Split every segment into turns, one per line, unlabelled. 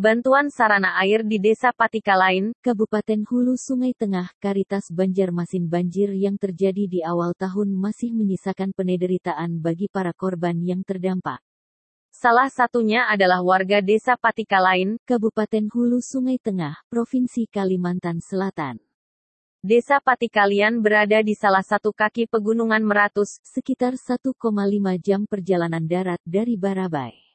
Bantuan sarana air di Desa Patikalain,
Kabupaten Hulu Sungai Tengah, Karitas Banjarmasin banjir yang terjadi di awal tahun masih menyisakan penderitaan bagi para korban yang terdampak.
Salah satunya adalah warga Desa Patikalain,
Kabupaten Hulu Sungai Tengah, Provinsi Kalimantan Selatan.
Desa Patikalian berada di salah satu kaki pegunungan Meratus,
sekitar 1,5 jam perjalanan darat dari Barabai.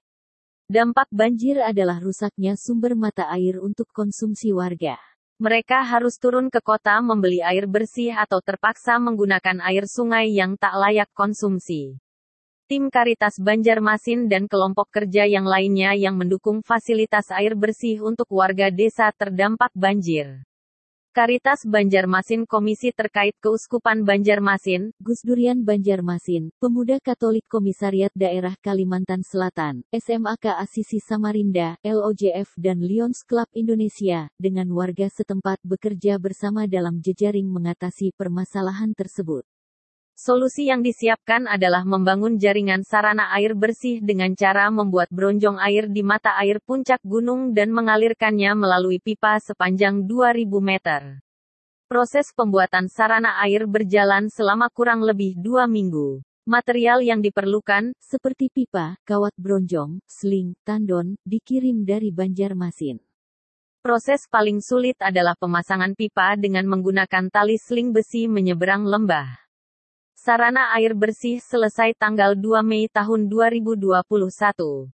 Dampak
banjir adalah rusaknya sumber mata air untuk konsumsi warga.
Mereka harus turun ke kota membeli air bersih atau terpaksa menggunakan air sungai yang tak layak konsumsi. Tim Karitas Banjarmasin dan kelompok kerja yang lainnya yang mendukung fasilitas air bersih untuk warga desa terdampak banjir. Karitas Banjarmasin Komisi terkait Keuskupan Banjarmasin,
Gus Durian Banjarmasin, Pemuda Katolik Komisariat Daerah Kalimantan Selatan, SMAK Asisi Samarinda, LOJF dan Lions Club Indonesia, dengan warga setempat bekerja bersama dalam jejaring mengatasi permasalahan tersebut.
Solusi yang disiapkan adalah membangun jaringan sarana air bersih dengan cara membuat bronjong air di mata air puncak gunung dan mengalirkannya melalui pipa sepanjang 2000 meter. Proses pembuatan sarana air berjalan selama kurang lebih dua minggu. Material yang diperlukan,
seperti pipa, kawat bronjong, sling, tandon, dikirim dari Banjarmasin.
Proses paling sulit adalah pemasangan pipa dengan menggunakan tali sling besi menyeberang lembah. Sarana air bersih selesai tanggal 2 Mei tahun 2021.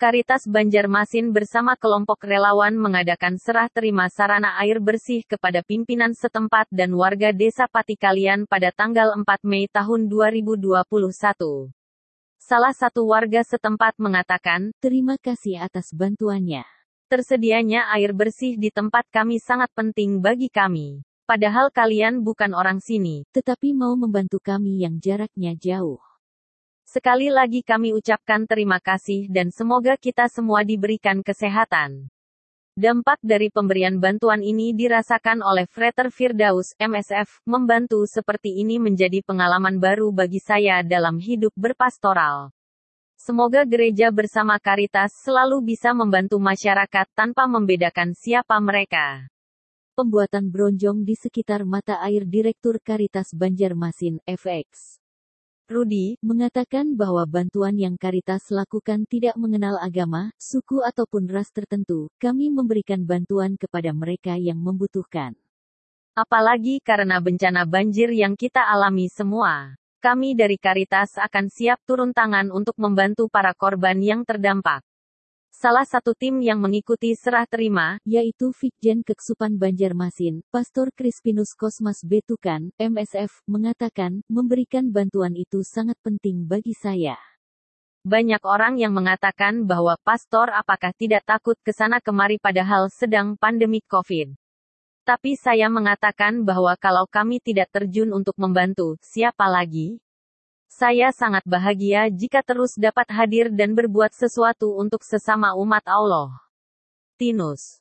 Karitas Banjarmasin bersama kelompok relawan mengadakan serah terima sarana air bersih kepada pimpinan setempat dan warga desa Patikalian pada tanggal 4 Mei tahun 2021. Salah satu warga setempat mengatakan,
terima kasih atas bantuannya.
Tersedianya air bersih di tempat kami sangat penting bagi kami. Padahal kalian bukan orang sini,
tetapi mau membantu kami yang jaraknya jauh.
Sekali lagi kami ucapkan terima kasih dan semoga kita semua diberikan kesehatan. Dampak dari pemberian bantuan ini dirasakan oleh Frater Firdaus, MSF, membantu seperti ini menjadi pengalaman baru bagi saya dalam hidup berpastoral. Semoga gereja bersama Karitas selalu bisa membantu masyarakat tanpa membedakan siapa mereka
pembuatan bronjong di sekitar mata air Direktur Karitas Banjarmasin, FX. Rudi, mengatakan bahwa bantuan yang Karitas lakukan tidak mengenal agama, suku ataupun ras tertentu, kami memberikan bantuan kepada mereka yang membutuhkan.
Apalagi karena bencana banjir yang kita alami semua. Kami dari Karitas akan siap turun tangan untuk membantu para korban yang terdampak. Salah satu tim yang mengikuti serah terima,
yaitu Vikjen Keksupan Banjarmasin, Pastor Crispinus Kosmas Betukan, MSF, mengatakan, memberikan bantuan itu sangat penting bagi saya.
Banyak orang yang mengatakan bahwa pastor apakah tidak takut ke sana kemari padahal sedang pandemi COVID. Tapi saya mengatakan bahwa kalau kami tidak terjun untuk membantu, siapa lagi? Saya sangat bahagia jika terus dapat hadir dan berbuat sesuatu untuk sesama umat Allah. Tinus